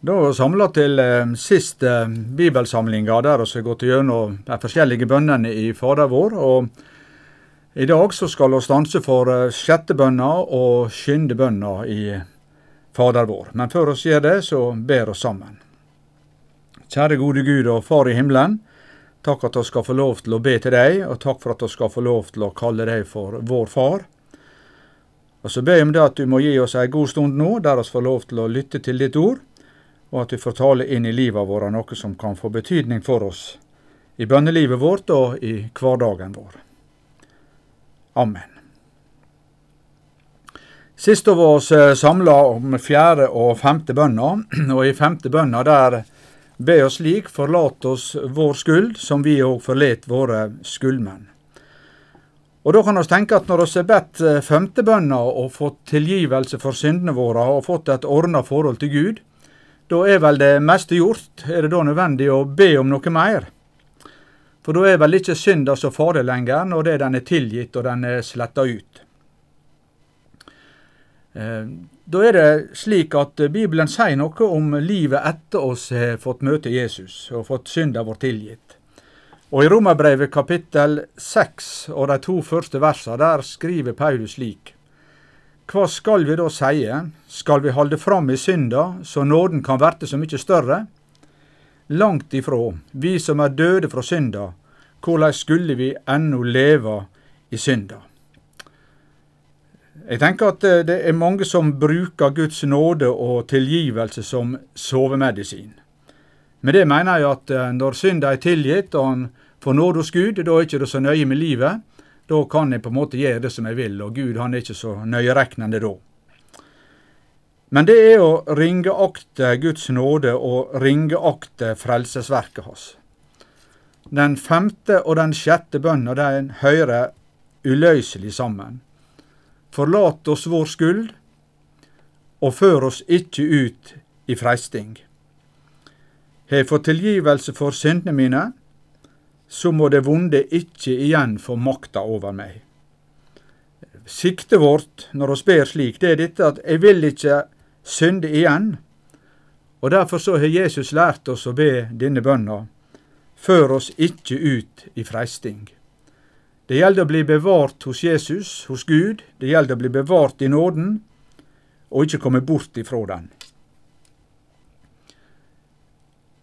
Da er vi samla til eh, siste bibelsamlinga, der vi har gått gjennom de forskjellige bønnene i Fader vår. Og I dag så skal vi stanse for eh, sjette bønna og skynde bønna i Fader vår. Men før vi gjør det, så ber vi sammen. Kjære gode Gud og Far i himmelen. Takk at vi skal få lov til å be til deg, og takk for at vi skal få lov til å kalle deg for vår far. Og så ber jeg om det at du må gi oss ei god stund nå, der vi får lov til å lytte til ditt ord og at vi får tale inn i livet vårt noe som kan få betydning for oss i bønnelivet vårt og i hverdagen vår. Amen. Sist var vi eh, samla om fjerde og femte bønna, og i femte bønna der be oss slik, forlat oss vår skuld, som vi òg forlet våre skuldmenn. Og da kan vi tenke at når vi har bedt eh, femte bønna og fått tilgivelse for syndene våre og fått et ordna forhold til Gud, da er vel det meste gjort. Er det da nødvendig å be om noe mer? For da er vel ikke synda så farlig lenger, når det den er tilgitt og den er sletta ut. Eh, da er det slik at Bibelen sier noe om livet etter oss har fått møte Jesus og fått synda vår tilgitt. Og I Romerbrevet kapittel 6 og de to første versene der skriver Paulus slik. Hva skal vi da seie? Skal vi halde fram i synda, så nåden kan verte så mykje større? Langt ifrå, vi som er døde fra synda, korleis skulle vi enno leve i synda? Jeg tenker at eh, det er mange som bruker Guds nåde og tilgivelse som sovemedisin. Med det mener jeg at eh, når synda er tilgitt og han får nåde hos Gud, da er det ikke så nøye med livet. Da kan jeg på en måte gjøre det som jeg vil, og Gud han er ikke så nøyeregnende da. Men det er å ringeakte Guds nåde og ringeakte frelsesverket hans. Den femte og den sjette bønna den hører uløselig sammen. Forlat oss vår skyld, og før oss ikke ut i freisting. Har jeg fått tilgivelse for syndene mine, så må det vonde ikke igjen få makta over meg. Siktet vårt når vi ber slik, det er dette at jeg vil ikke synde igjen. Og derfor så har Jesus lært oss å be denne bønna. Før oss ikke ut i freisting. Det gjelder å bli bevart hos Jesus, hos Gud. Det gjelder å bli bevart i nåden, og ikke komme bort ifra den.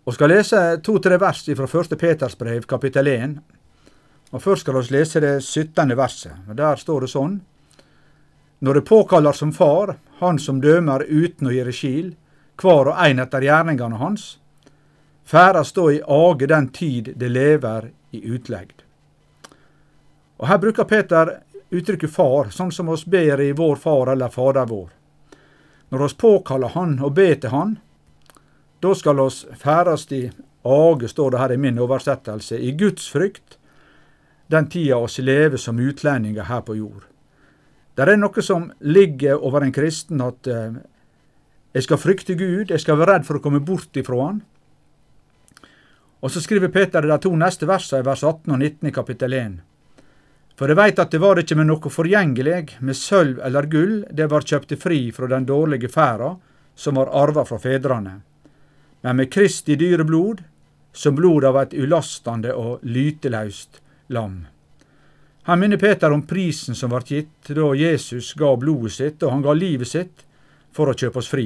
Og skal lese to-tre vers fra 1. Peters brev, kapittel 1. Og Først skal vi lese det 17. verset. og Der står det sånn. Når det påkaller som far, han som dømer uten å gjøre skil, hver og ein etter gjerningene hans, færast da i age den tid det lever i utlegd. Og Her bruker Peter uttrykket far, sånn som oss ber i Vår Far eller Fader vår. Når oss påkaller Han og ber til Han, da skal oss færast i age, står det her i min oversettelse, i Guds frykt, den tida oss lever som utlendinger her på jord. Det er noe som ligger over en kristen, at eh, jeg skal frykte Gud, jeg skal være redd for å komme bort ifra Han. Og så skriver Peter de to neste versene i vers 18 og 19 i kapittel 1. For jeg veit at det var ikke med noe forgjengelig, med sølv eller gull, det var kjøpte fri fra den dårlige ferda som var arva fra fedrene men med Kristi dyre blod, som blod av et ulastande og lyteløst lam. Her minner Peter om prisen som ble gitt da Jesus ga blodet sitt, og han ga livet sitt for å kjøpe oss fri.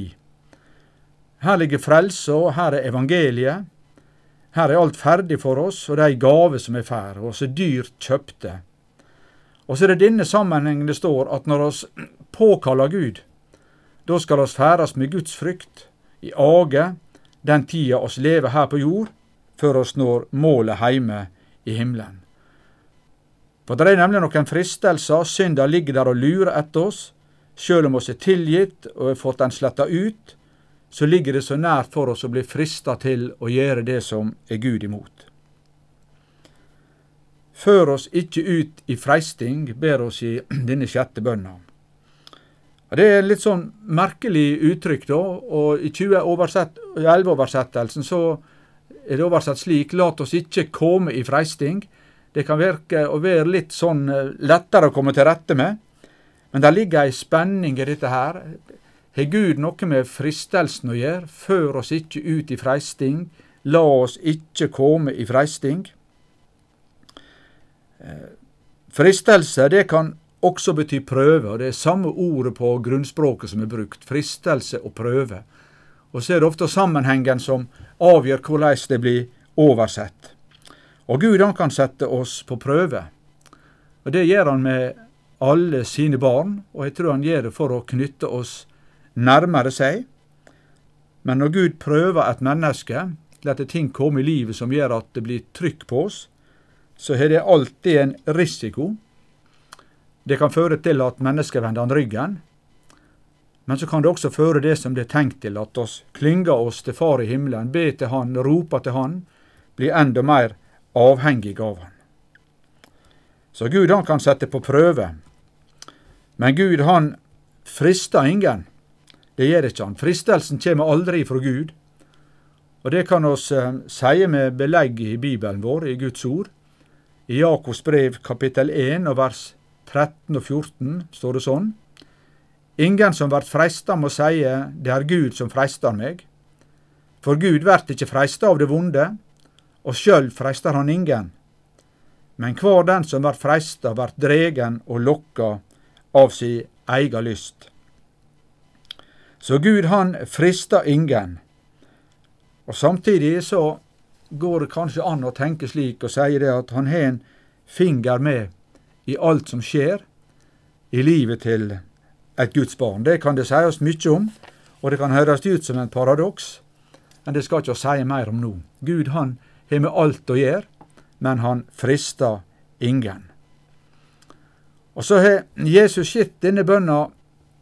Her ligger frelse, og her er evangeliet. Her er alt ferdig for oss, og det er ei gave som er fær, og så dyrt kjøpte. Og så er det denne sammenhengen det står at når oss påkaller Gud, da skal oss færast med Guds frykt, i age, den tida oss lever her på jord, før oss når målet heime i himmelen. For det er nemlig noen fristelser, synda ligger der og lurer etter oss. Sjøl om oss er tilgitt og har fått den sletta ut, så ligger det så nært for oss å bli frista til å gjøre det som er Gud imot. Før oss ikke ut i freisting, ber oss i denne sjette bønna. Det er litt sånn merkelig uttrykk, da. Og i 2011-oversettelsen så er det oversatt slik Lat oss ikke komme i freisting. Det kan virke å være litt sånn eh, lettere å komme til rette med. Men det ligger ei spenning i dette her. har Gud noe med fristelsen å gjøre? Før oss ikke ut i freisting, la oss ikke komme i freisting. Eh, fristelse, det kan også betyr prøve, og det er samme ordet på grunnspråket som er brukt. Fristelse og prøve. Og så er det ofte sammenhengen som avgjør hvordan det blir oversett. Og Gud han kan sette oss på prøve. Og det gjør han med alle sine barn, og jeg tror han gjør det for å knytte oss nærmere seg. Men når Gud prøver et menneske, lar ting komme i livet som gjør at det blir trykk på oss, så har det alltid en risiko det kan føre til at mennesker vender han ryggen, men så kan det også føre det som det er tenkt til, at oss klynger oss til Far i himmelen, ber til Han, roper til Han, blir enda mer avhengig av Han. Så Gud han kan sette på prøve, men Gud han frister ingen. Det gjør ikke han. Fristelsen kommer aldri fra Gud. Og det kan oss eh, sie med belegg i Bibelen vår, i Guds ord. I Jakobs brev kapittel 1 og vers 13 og 14 står det sånn. Ingen som vert freista må seie det er Gud som freistar meg. For Gud vert ikkje freista av det vonde, og sjøl freistar han ingen. Men kvar den som vert freista, vert dregen og lokka av si eiga lyst. Så Gud han fristar ingen. Og samtidig så går det kanskje an å tenke slik og seie det at han har en finger med i alt som skjer i livet til et Guds barn. Det kan det sies mye om, og det kan høres ut som en paradoks, men det skal ikke si mer om nå. Gud han har med alt å gjøre, men han frister ingen. Og så har Jesus gitt denne bønna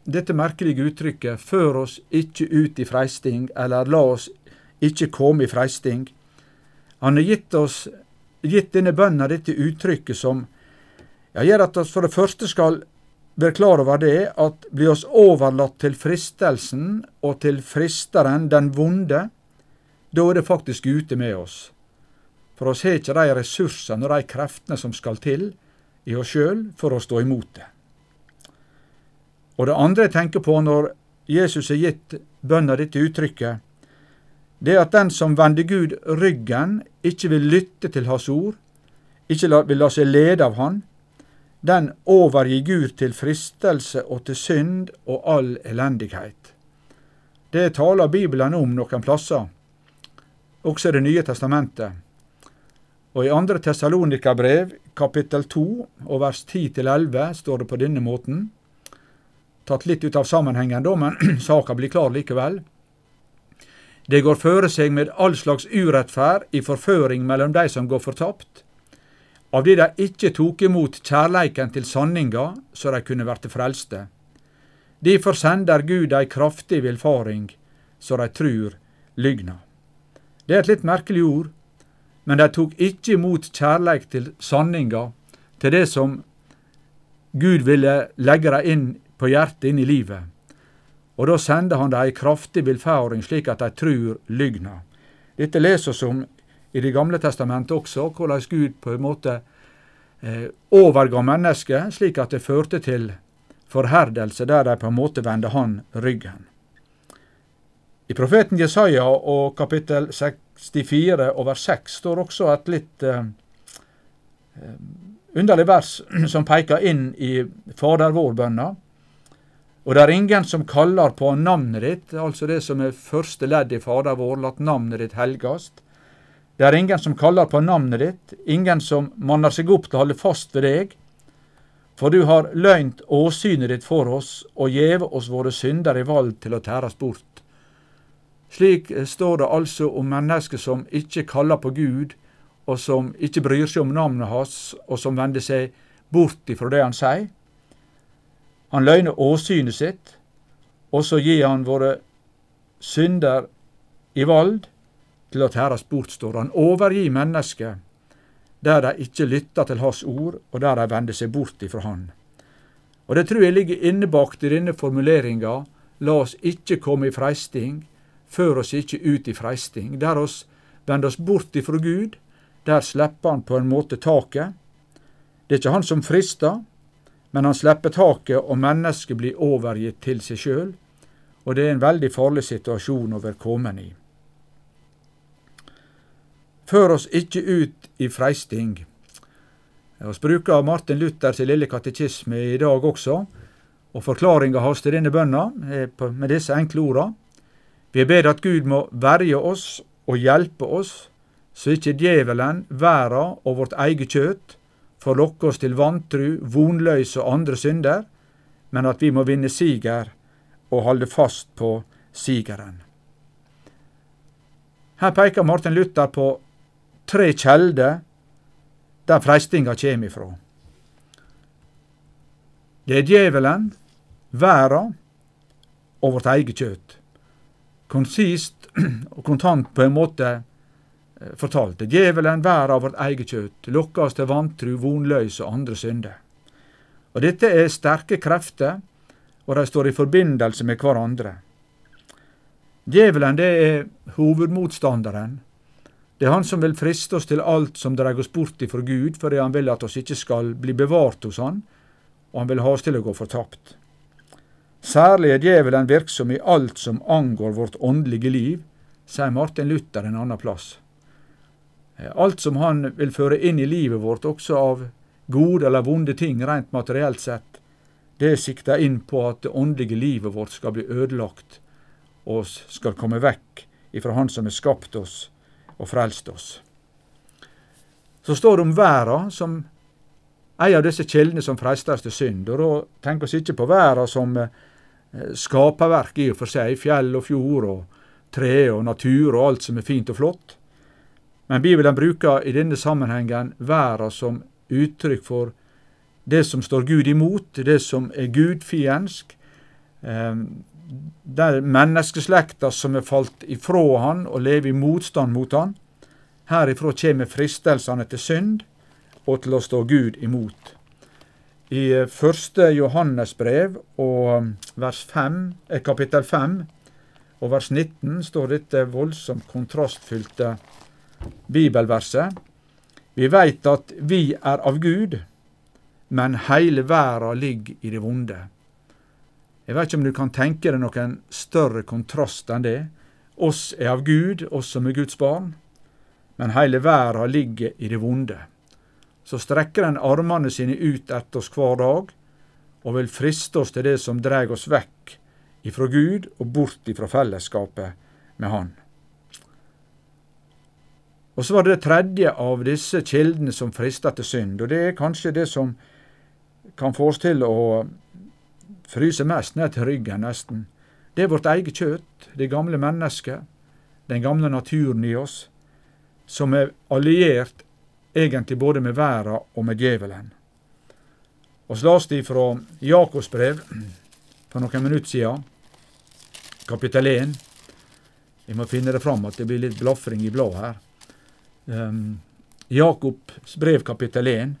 dette merkelige uttrykket 'før oss ikke ut i freisting', eller 'la oss ikke komme i freisting'. Han har gitt oss gitt denne bønna dette uttrykket som jeg gjør at vi for det første skal være klar over det at blir oss overlatt til fristelsen og til fristeren, den vonde, da er det faktisk ute med oss. For oss har ikke de ressursene og de kreftene som skal til i oss sjøl for å stå imot det. Og det andre jeg tenker på når Jesus har gitt bønna dette uttrykket, det er at den som vender Gud ryggen, ikke vil lytte til Hans ord, ikke vil la seg lede av Han, den overgir Gud til fristelse og til synd og all elendighet. Det taler Bibelen om noen plasser, også i Det nye testamentet. Og i andre Tessalonika-brev, kapittel 2, og vers 10-11, står det på denne måten. Tatt litt ut av sammenhengen, da, men saka blir klar likevel. Det går føre seg med all slags urettferd i forføring mellom de som går fortapt, av de de ikkje tok imot kjærleiken til sanninga, så de kunne verte frelste. Difor sender Gud ei kraftig villfaring, så de trur lygna. Det er et litt merkelig ord, men de tok ikkje imot kjærleik til sanninga, til det som Gud ville legge dem inn på hjertet, inn i livet. Og da sender han dem ei kraftig villfaring, slik at de trur lygna. Dette leser oss om i Det gamle testamentet også, hvordan Gud på en måte eh, overga mennesket, slik at det førte til forherdelse, der de på en måte vendte han ryggen. I profeten Jesaja og kapittel 64 over 6 står også et litt eh, eh, underlig vers som peker inn i Fader vår-bønna. Og det er ingen som kaller på navnet ditt, altså det som er første ledd i Fader vår, latt navnet ditt helgast. Det er ingen som kaller på navnet ditt, ingen som manner seg opp til å holde fast ved deg. For du har løgnt åsynet ditt for oss og gjeve oss våre synder i valg til å tæres bort. Slik står det altså om mennesker som ikke kaller på Gud, og som ikke bryr seg om navnet hans, og som vender seg bort ifra det han sier. Han løgner åsynet sitt, og så gir han våre synder i vald til at herres bort, står han. Overgi mennesket der de ikke lytter til hans ord, og der de vender seg bort ifra han. Og det tror jeg ligger innebakt i denne formuleringa, la oss ikke komme i freisting, før oss ikke ut i freisting. Der oss vender oss bort ifra Gud, der slipper han på en måte taket. Det er ikke han som frister, men han slipper taket, og mennesket blir overgitt til seg sjøl, og det er en veldig farlig situasjon å være kommet i. Før oss ikke ut i freisting. Vi bruker Martin Luthers lille katekisme i dag også, og forklaringa hans til denne bønna med disse enkle orda. Vi ber at Gud må verje oss og hjelpe oss, så ikke djevelen, verda og vårt eget kjøtt får lokke oss til vantru, vonløys og andre synder, men at vi må vinne siger og holde fast på sigeren. Her peker Martin Luther på tre kjelder der freistinga kjem ifrå. Det er djevelen, verda og vårt eget kjøtt. Konsist og kontant på en måte fortalte. fortalt. Djevelen, verda og vårt eget kjøtt lokker oss til vantru, vonløys og andre synder. Og Dette er sterke krefter, og de står i forbindelse med hverandre. Djevelen det er hovedmotstanderen det er han som vil friste oss til alt som drar oss bort ifra Gud, fordi han vil at oss ikke skal bli bevart hos han, og han vil ha oss til å gå fortapt. Særlig er djevelen virksom i alt som angår vårt åndelige liv, sier Martin Luther en annen plass. Alt som han vil føre inn i livet vårt, også av gode eller vonde ting rent materielt sett, det sikter inn på at det åndelige livet vårt skal bli ødelagt, og skal komme vekk ifra Han som har skapt oss og frelst oss. Så står det om verda som ei av disse kjeldene som freister til synd. Og da tenker vi ikke på verda som eh, skaperverk i og for seg, fjell og fjord og tre og natur og alt som er fint og flott. Men Bibelen bruker i denne sammenhengen verda som uttrykk for det som står Gud imot, det som er gudfiendsk. Eh, der menneskeslekta som er falt ifrå han og lever i motstand mot han. Herifrå kjem fristelsene til synd og til å stå Gud imot. I eh, første Johannes brev og um, vers 5, eh, kapittel 5 og vers 19 står dette voldsomt kontrastfylte bibelverset. Vi veit at vi er av Gud, men heile verda ligger i det vonde. Jeg vet ikke om du kan tenke deg noen større kontrast enn det. Oss er av Gud, oss som er Guds barn, men heile verda ligger i det vonde. Så strekker den armene sine ut etter oss hver dag, og vil friste oss til det som dreg oss vekk ifra Gud og bort ifra fellesskapet med Han. Og så var det det tredje av disse kildene som frister til synd, og det er kanskje det som kan få oss til å fryser mest ned til ryggen, nesten. Det er vårt eget kjøtt, det gamle mennesket, den gamle naturen i oss, som er alliert egentlig både med verden og med djevelen. Og så las de fra Jakobs brev for noen minutter siden, kapittel 1. Jeg må finne det fram at det blir litt blafring i bladet her. Um, Jakobs brev, kapittel 1.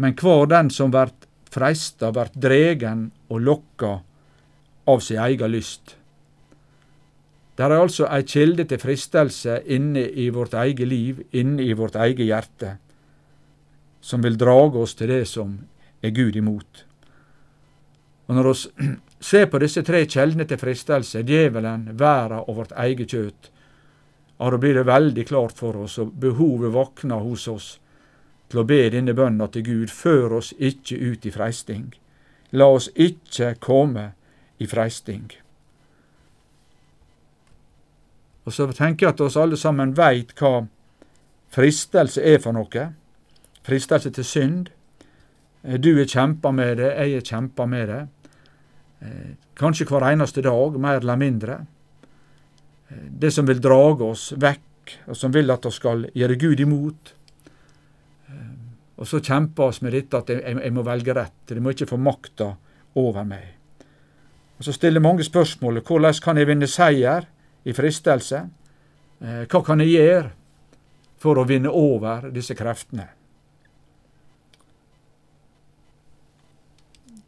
Men hver den som vert freista, vert dregen og lokka av si egen lyst. Det er altså ei kjelde til fristelse inne i vårt eget liv, inne i vårt eget hjerte, som vil drage oss til det som er Gud imot. Og når vi ser på disse tre kjeldene til fristelse, djevelen, verda og vårt eget kjøtt, ja, da blir det veldig klart for oss, og behovet våkner hos oss til å be denne bønna til Gud, før oss ikke ut i freisting. La oss ikke komme i freisting. Og så tenker jeg at oss alle sammen veit hva fristelse er for noe. Fristelse til synd. Du har kjempa med det, jeg har kjempa med det. Eh, kanskje hver eneste dag, mer eller mindre. Eh, det som vil drage oss vekk, og som vil at vi skal gjøre Gud imot. Og så kjempe oss med dette at jeg, jeg, må velge rett. De må ikke få makta over meg. Og Så stiller mange spørsmålet hvordan kan jeg vinne seier i fristelse? Eh, hva kan jeg gjøre for å vinne over disse kreftene?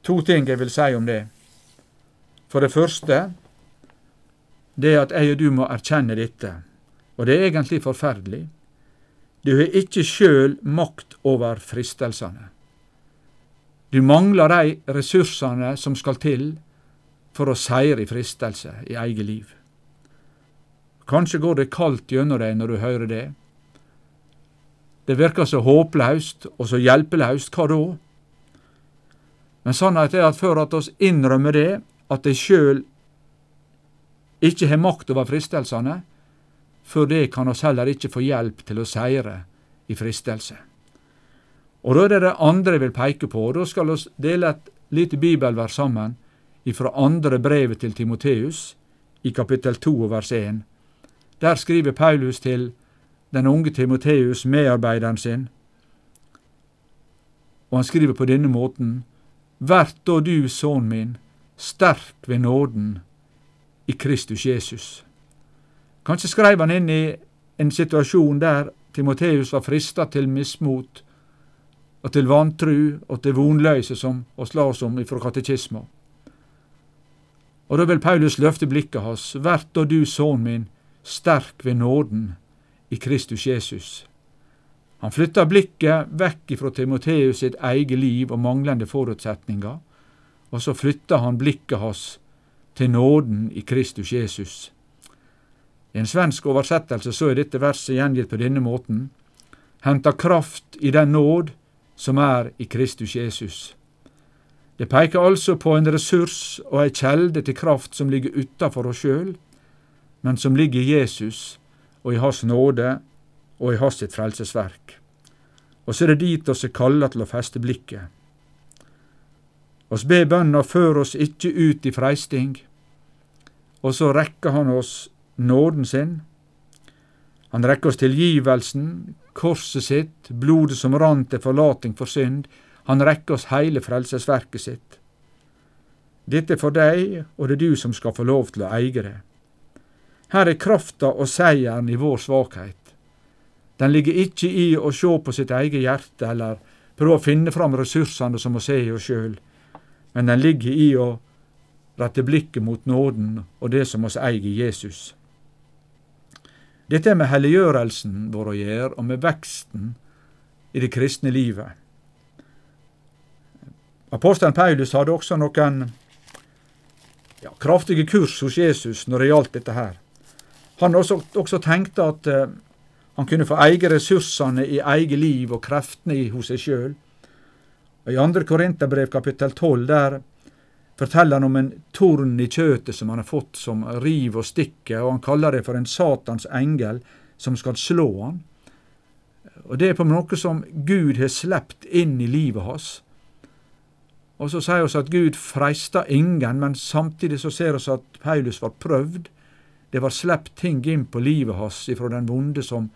To ting jeg vil si om det. For det første, det at jeg og du må erkjenne dette. Og det er egentlig forferdelig. Du har ikke sjøl makt over fristelsene. Du mangler de ressursene som skal til for å seire i fristelse i eget liv. Kanskje går det kaldt gjennom deg når du hører det. Det virker så håpløst og så hjelpeløst, hva da? Men sannheten er at før at oss innrømmer det, at de sjøl ikke har makt over fristelsene, for det kan oss heller ikke få hjelp til å seire i fristelse. Og da er det det andre jeg vil peke på, og da skal vi dele et lite bibelvers sammen ifra andre brevet til Timoteus, i kapittel 2 vers 1. Der skriver Paulus til den unge Timoteus, medarbeideren sin, og han skriver på denne måten, Vert da du, sønnen min, sterk ved nåden i Kristus Jesus. Kanskje skreiv han inn i en situasjon der Timoteus var frista til mismot og til vantru og til vonløyse, som oss la oss om ifra katekisma. Og da vil Paulus løfte blikket hans, vert da du, sønnen min, sterk ved nåden i Kristus Jesus. Han flytter blikket vekk ifra Timoteus sitt eget liv og manglende forutsetninger, og så flytter han blikket hans til nåden i Kristus Jesus. I en svensk oversettelse så er dette verset gjengitt på denne måten. Henta kraft i den nåd som er i Kristus Jesus. Det peker altså på en ressurs og ei kjelde til kraft som ligger utafor oss sjøl, men som ligger i Jesus og i Hans nåde og i Hans sitt frelsesverk. Og så er det dit oss er kalla til å feste blikket. Oss be bønna før oss ikkje ut i freisting, og så rekker han oss nåden sin. Han rekker oss tilgivelsen, korset sitt, blodet som rant til forlating for synd. Han rekker oss heile frelsesverket sitt. Dette er for deg, og det er du som skal få lov til å eie det. Her er krafta og seieren i vår svakhet. Den ligger ikkje i å sjå på sitt eget hjerte eller prøve å finne fram ressursene som å se i oss sjøl, men den ligger i å rette blikket mot nåden og det som oss eier Jesus. Dette er med helliggjørelsen vår å gjøre, og med veksten i det kristne livet. Apostelen Paulus hadde også noen ja, kraftige kurs hos Jesus når det gjaldt dette her. Han også, også tenkte at uh, han kunne få eie ressursene i eget liv og kreftene hos seg sjøl. I 2. Korinterbrev kapittel 12 der forteller han om en torn i kjøtet som han har fått, som river og stikker, og han kaller det for en Satans engel som skal slå han. Og Det er på noe som Gud har slept inn i livet hans. Og så sier vi at Gud freista ingen, men samtidig så ser vi at Paulus var prøvd. Det var slept ting inn på livet hans ifra den vonde som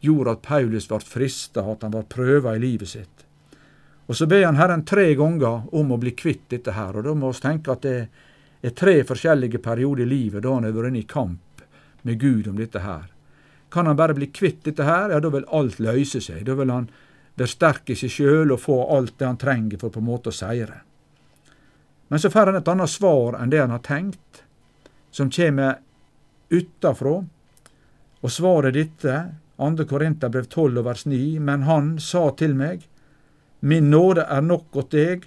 gjorde at Paulus ble frista, at han var prøva i livet sitt. Og så ber han Herren tre ganger om å bli kvitt dette her, og da må vi tenke at det er tre forskjellige perioder i livet da han har vært inne i kamp med Gud om dette her. Kan han bare bli kvitt dette her, ja, da vil alt løse seg. Da vil han være sterk i seg sjøl og få alt det han trenger for på en måte å seire. Men så får han et annet svar enn det han har tenkt, som kommer utafra. Og svaret dette, 2. Korinterbrev 12 vers 9, men han sa til meg, Min nåde er nok åt deg,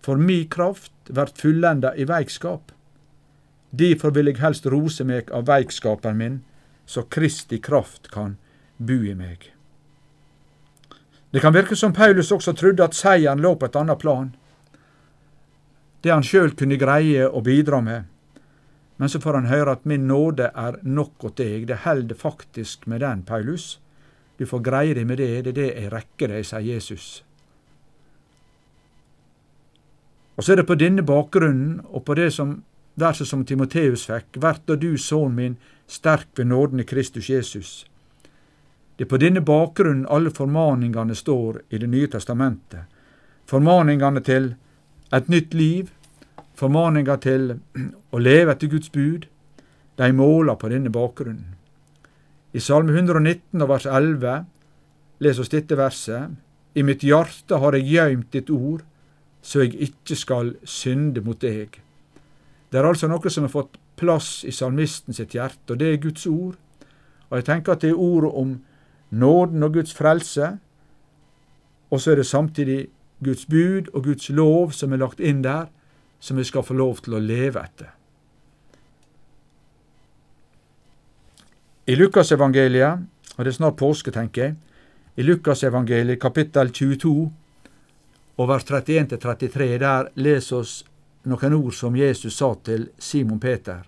for mi kraft vert fullenda i veikskap. Difor vil eg helst rose meg av veikskapen min, så Kristi kraft kan bu i meg. Det kan virke som Paulus også trodde at seieren lå på et annet plan, det han sjøl kunne greie å bidra med. Men så får han høre at min nåde er nok åt deg, det held faktisk med den, Paulus. Du får greie deg med det, det er det jeg rekker deg, sier Jesus. Og så er det på denne bakgrunnen og på det som verset som Timoteus fikk, vert da du, sønnen min, sterk ved nåden i Kristus Jesus. Det er på denne bakgrunnen alle formaningene står i Det nye testamentet. Formaningene til et nytt liv, formaninger til å leve etter Guds bud, de måler på denne bakgrunnen. I Salme 119 og vers 11 les oss dette verset. I mitt hjerte har jeg gøymt ditt ord, så jeg ikke skal synde mot deg. Det er altså noe som har fått plass i salmisten sitt hjerte, og det er Guds ord. Og jeg tenker at det er ordet om nåden og Guds frelse, og så er det samtidig Guds bud og Guds lov som er lagt inn der, som vi skal få lov til å leve etter. I Lukasevangeliet, og det er snart påske, tenker jeg, i Lukasevangeliet kapittel 22 og vers 31-33, der leser oss noen ord som Jesus sa til Simon Peter.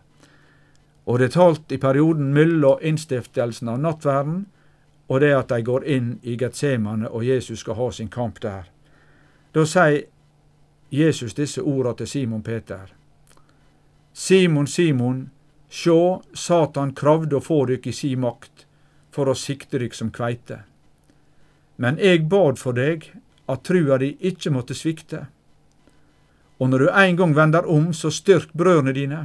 Og det er talt i perioden mellom innstiftelsen av nattverden og det at de går inn i Getsemane og Jesus skal ha sin kamp der. Da sier Jesus disse ordene til Simon Peter. Simon, Simon, sjå, Satan kravde å få dykk i si makt for å sikte dykk som kveite. Men eg bad for deg at trua di ikkje måtte svikte. Og når du ein gong vender om, så styrk brødrene dine.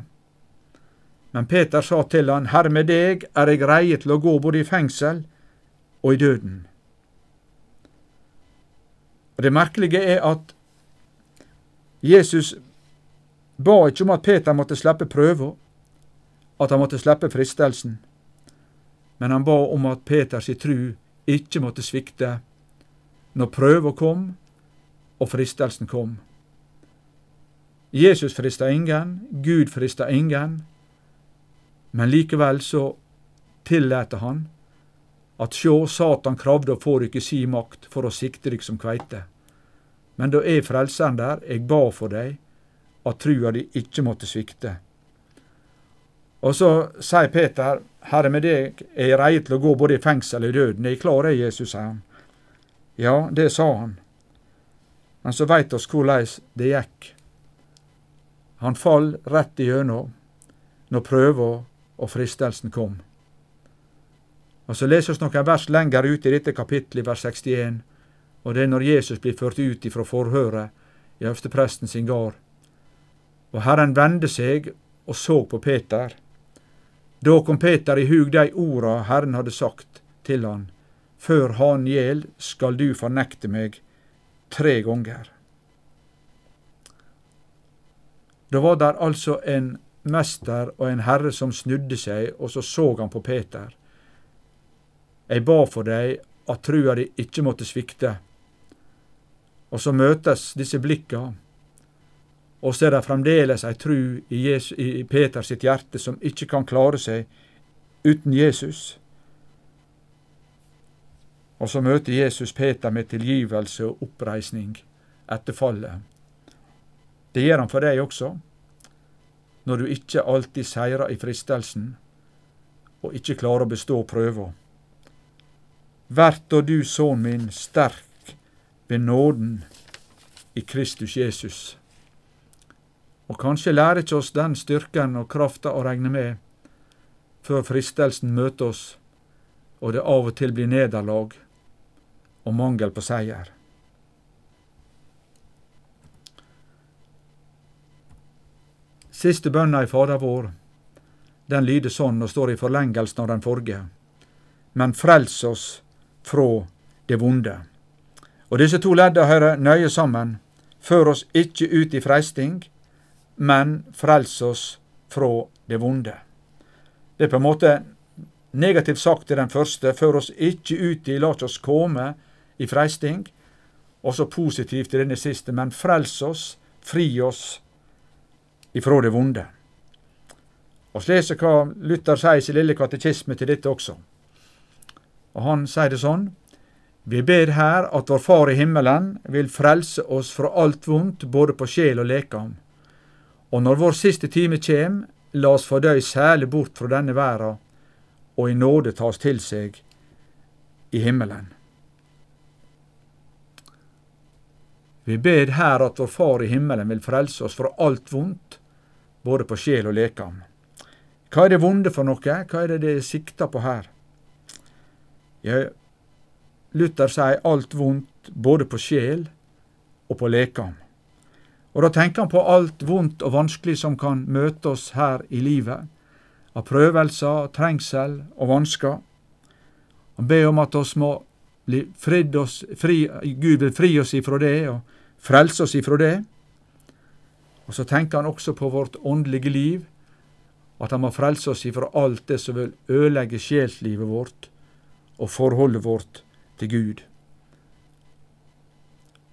Men Peter sa til han, Herre, med deg er eg reie til å gå både i fengsel og i døden. Og Det merkelige er at Jesus ba ikke om at Peter måtte slippe prøven, at han måtte slippe fristelsen, men han ba om at Peters tru ikke måtte svikte når prøva kom og fristelsen kom. Jesus frista ingen, Gud frista ingen, men likevel så tillater han at sjå, Satan kravde å få dykk si makt for å sikte dykk som kveite. Men da er Frelseren der, eg ba for deg, at trua di ikkje måtte svikte. Og så sier Peter, Herre, med deg er eg reie til å gå både i fengsel og i døden. Er eg klar, det, Jesus, sier han. Ja, det sa han. Men så veit oss korleis det gikk. Han fall rett igjennom når prøva og fristelsen kom. Og Så leser vi noen vers lenger ut i dette kapittelet, vers 61, og det er når Jesus blir ført ut ifra forhøret i øverstepresten sin gard. Og Herren vende seg og så på Peter. Da kom Peter i hug de orda Herren hadde sagt til han. Før han gjeld, skal du fornekte meg tre ganger. Da var der altså en mester og en herre som snudde seg, og så så han på Peter. Eg ba for deg at trua di ikkje måtte svikte. Og så møtes disse blikka, og så er det fremdeles ei tru i, Jesus, i Peter sitt hjerte som ikkje kan klare seg uten Jesus. Og så møter Jesus Peter med tilgivelse og oppreisning etter fallet. Det gjør han for deg også, når du ikke alltid seirer i fristelsen og ikke klarer å bestå prøva. Vert da du, sønnen min, sterk ved nåden i Kristus Jesus. Og kanskje lærer ikke oss den styrken og krafta å regne med før fristelsen møter oss, og det av og til blir nederlag og mangel på seier. Siste bønna i Fader vår, den lyder sånn og står i forlengelsen av den forrige. Men frels oss fra det vonde. Og disse to ledda hører nøye sammen. Før oss ikke ut i freisting, men frels oss fra det vonde. Det er på en måte negativt sagt til den første. Før oss ikke ut i, la oss komme i freisting. Og så positivt i denne siste, men frels oss, fri oss ifra det vonde. Og så leser hva Luther sier i sin lille katekisme til dette også. Og han sier det sånn. Vi ber her at vår Far i himmelen vil frelse oss fra alt vondt, både på sjel og lekam. Og når vår siste time kjem, la oss fordøy særlig bort fra denne verda, og i nåde tas til seg i himmelen. Vi ber her at vår Far i himmelen vil frelse oss fra alt vondt, både på sjel og lekam. Hva er det vonde for noe? Hva er det det sikter på her? Jeg, Luther sier alt vondt både på sjel og på lekam. Og da tenker han på alt vondt og vanskelig som kan møte oss her i livet, av prøvelser, trengsel og vansker. Han ber om at oss må bli fridd oss, fri, Gud vil fri oss ifra det og frelse oss ifra det. Og så tenker han også på vårt åndelige liv, at han må frelse oss ifra alt det som vil ødelegge sjelslivet vårt og forholdet vårt til Gud.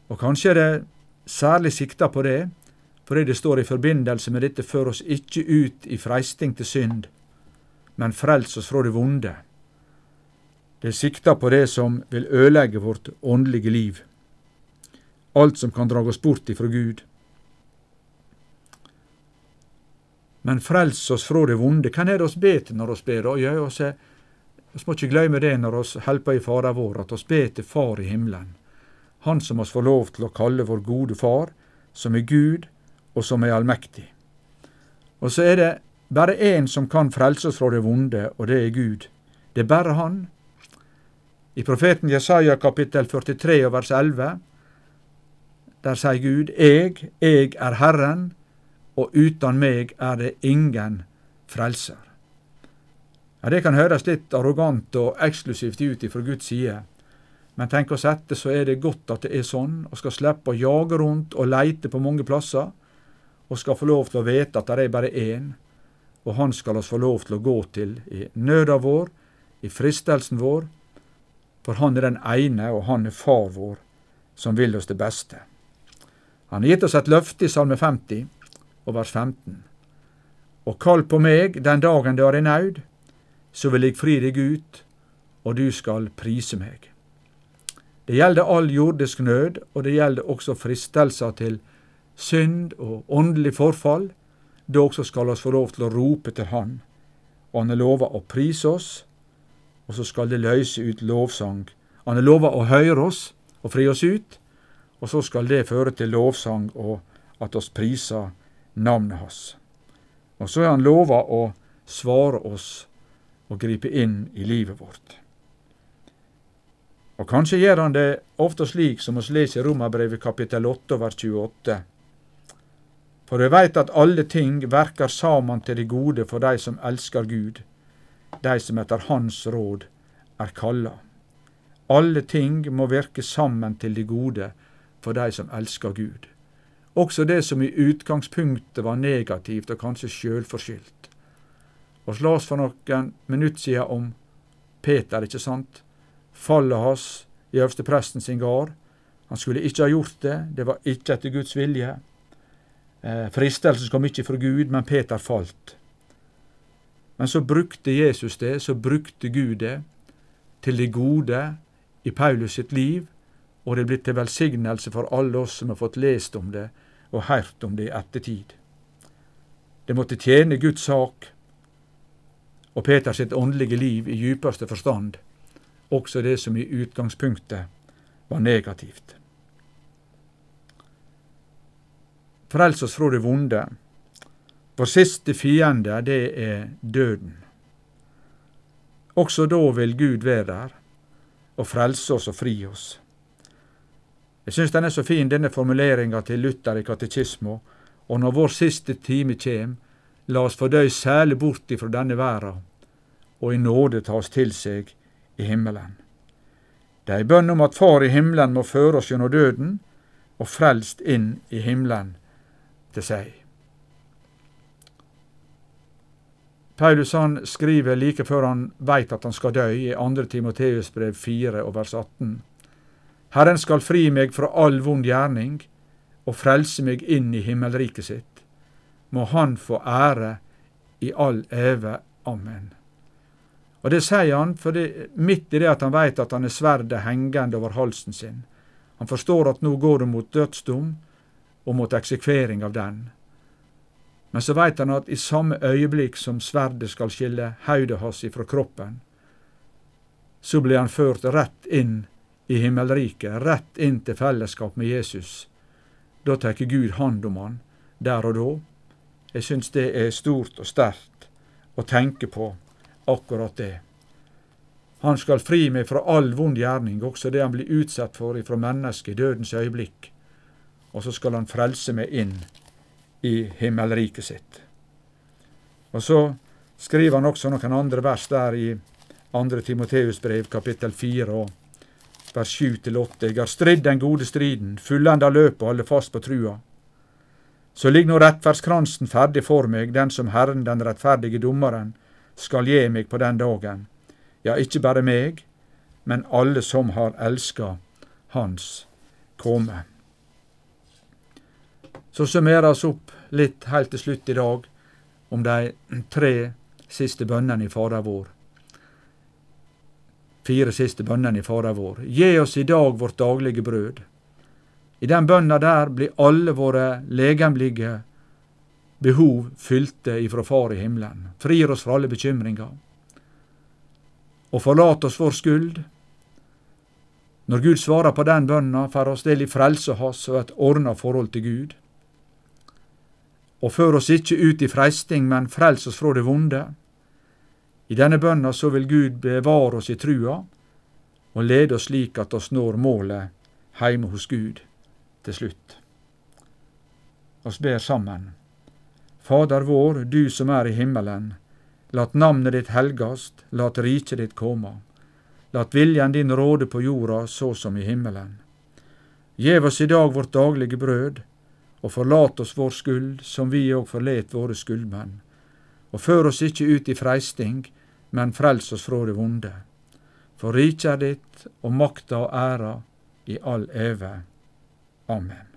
Og kanskje er det særlig sikta på det, fordi det står i forbindelse med dette før oss ikke ut i freisting til synd, men frels oss fra det vonde. Det sikter på det som vil ødelegge vårt åndelige liv, alt som kan dra oss bort ifra Gud. Men frels oss fra det vonde. Hvem er det oss ber til når oss ber? Ja, oss, er, må ikke glemme det når oss helper i Fader vår, at oss ber til Far i himmelen. Han som oss får lov til å kalle vår gode Far, som er Gud, og som er allmektig. Og så er det bare én som kan frelse oss fra det vonde, og det er Gud. Det er bare Han. I profeten Jesaja kapittel 43 og vers 11, der sier Gud, Eg, eg er Herren, og uten meg er det ingen frelser. Ja, Det kan høres litt arrogant og eksklusivt ut ifra Guds side, men tenk oss etter, så er det godt at det er sånn, og skal slippe å jage rundt og leite på mange plasser, og skal få lov til å vite at det er bare én, og Han skal oss få lov til å gå til i nøda vår, i fristelsen vår, for Han er den ene, og Han er Far vår, som vil oss det beste. Han har gitt oss et løfte i Salme 50, og vers 15. Og kall på meg den dagen du er i naud, så vil eg fri deg ut, og du skal prise meg. Det gjelder all jordisk nød, og det gjelder også fristelser til synd og åndelig forfall. Da også skal oss få lov til å rope til Han, og Han er lova å prise oss, og så skal det løse ut lovsang. Han er lova å høre oss og fri oss ut, og så skal det føre til lovsang og at oss priser navnet hans. Og så er han lova å svare oss og gripe inn i livet vårt. Og kanskje gjør han det ofte slik som oss leser i Romerbrevet kapittel 8 vers 28. For vi veit at alle ting verkar saman til det gode for dei som elskar Gud, dei som etter Hans råd er kalla. Alle ting må virke sammen til det gode for dei som elskar Gud også det som i utgangspunktet var negativt og kanskje sjølforskyldt. Og las for noen minutter siden om Peter, ikke sant? Fallet hans i øverstepresten sin gard. Han skulle ikke ha gjort det, det var ikke etter Guds vilje. Eh, Fristelsen kom ikke fra Gud, men Peter falt. Men så brukte Jesus det, så brukte Gud det til det gode i Paulus sitt liv, og det er blitt til velsignelse for alle oss som har fått lest om det og hørt om det i ettertid. Det måtte tjene Guds sak og Peters sitt åndelige liv i djupeste forstand, også det som i utgangspunktet var negativt. Frels oss fra det vonde. Vår siste fiende, det er døden. Også da vil Gud være der og frelse oss og fri oss. Jeg syns den er så fin, denne formuleringa til Luther i katekismo, og når vår siste time kjem, la oss fordøy særlig bort ifra denne verda, og i nåde ta oss til seg i himmelen. Det er ei bønn om at Far i himmelen må føre oss gjennom døden, og frelst inn i himmelen til seg. Paulus han skriver like før han veit at han skal dø, i 2. Timoteus brev 4 og vers 18. Herren skal fri meg fra all vond gjerning og frelse meg inn i himmelriket sitt. Må Han få ære i all eve. Amen. Og det sier han for det, midt i det at han veit at han er sverdet hengende over halsen sin. Han forstår at nå går det mot dødsdom og mot eksekvering av den. Men så veit han at i samme øyeblikk som sverdet skal skille hodet hans ifra kroppen, så blir han ført rett inn i himmelriket, rett inn til fellesskap med Jesus. Da tar Gud hand om han, der og da. Jeg syns det er stort og sterkt å tenke på akkurat det. Han skal fri meg fra all vond gjerning, også det han blir utsatt for ifra mennesket i dødens øyeblikk, og så skal han frelse meg inn i himmelriket sitt. Og så skriver han også noen andre vers der i 2. Timoteus brev, kapittel 4 og vers 7-8. Eg har stridd den gode striden, fullenda løpet og holder fast på trua. Så ligg nå rettferdskransen ferdig for meg, den som Herren, den rettferdige dommeren, skal gi meg på den dagen. Ja, ikkje bare meg, men alle som har elska Hans komme. Så summeres opp litt helt til slutt i dag om de tre siste bønnene i Fader vår. Fire siste bønnene i Fader vår. Gi oss i dag vårt daglige brød. I den bønna der blir alle våre legemlige behov fylte ifra Far i himmelen. Frir oss fra alle bekymringer. Og forlat oss vår skuld. Når Gud svarer på den bønna, får oss del i frelsa hans og et ordna forhold til Gud. Og før oss ikke ut i freisting, men frels oss fra det vonde. I denne bønna så vil Gud bevare oss i trua og lede oss slik at oss når målet heime hos Gud til slutt. Oss ber sammen. Fader vår, du som er i himmelen. Lat navnet ditt helgast, lat riket ditt komme. Lat viljen din råde på jorda så som i himmelen. Gjev oss i dag vårt daglige brød, og forlat oss vår skuld, som vi òg forlet våre skuldmenn. Og før oss ikkje ut i freisting, men frels oss fra det vonde. For riket er ditt, og makta og æra i all eve. Amen.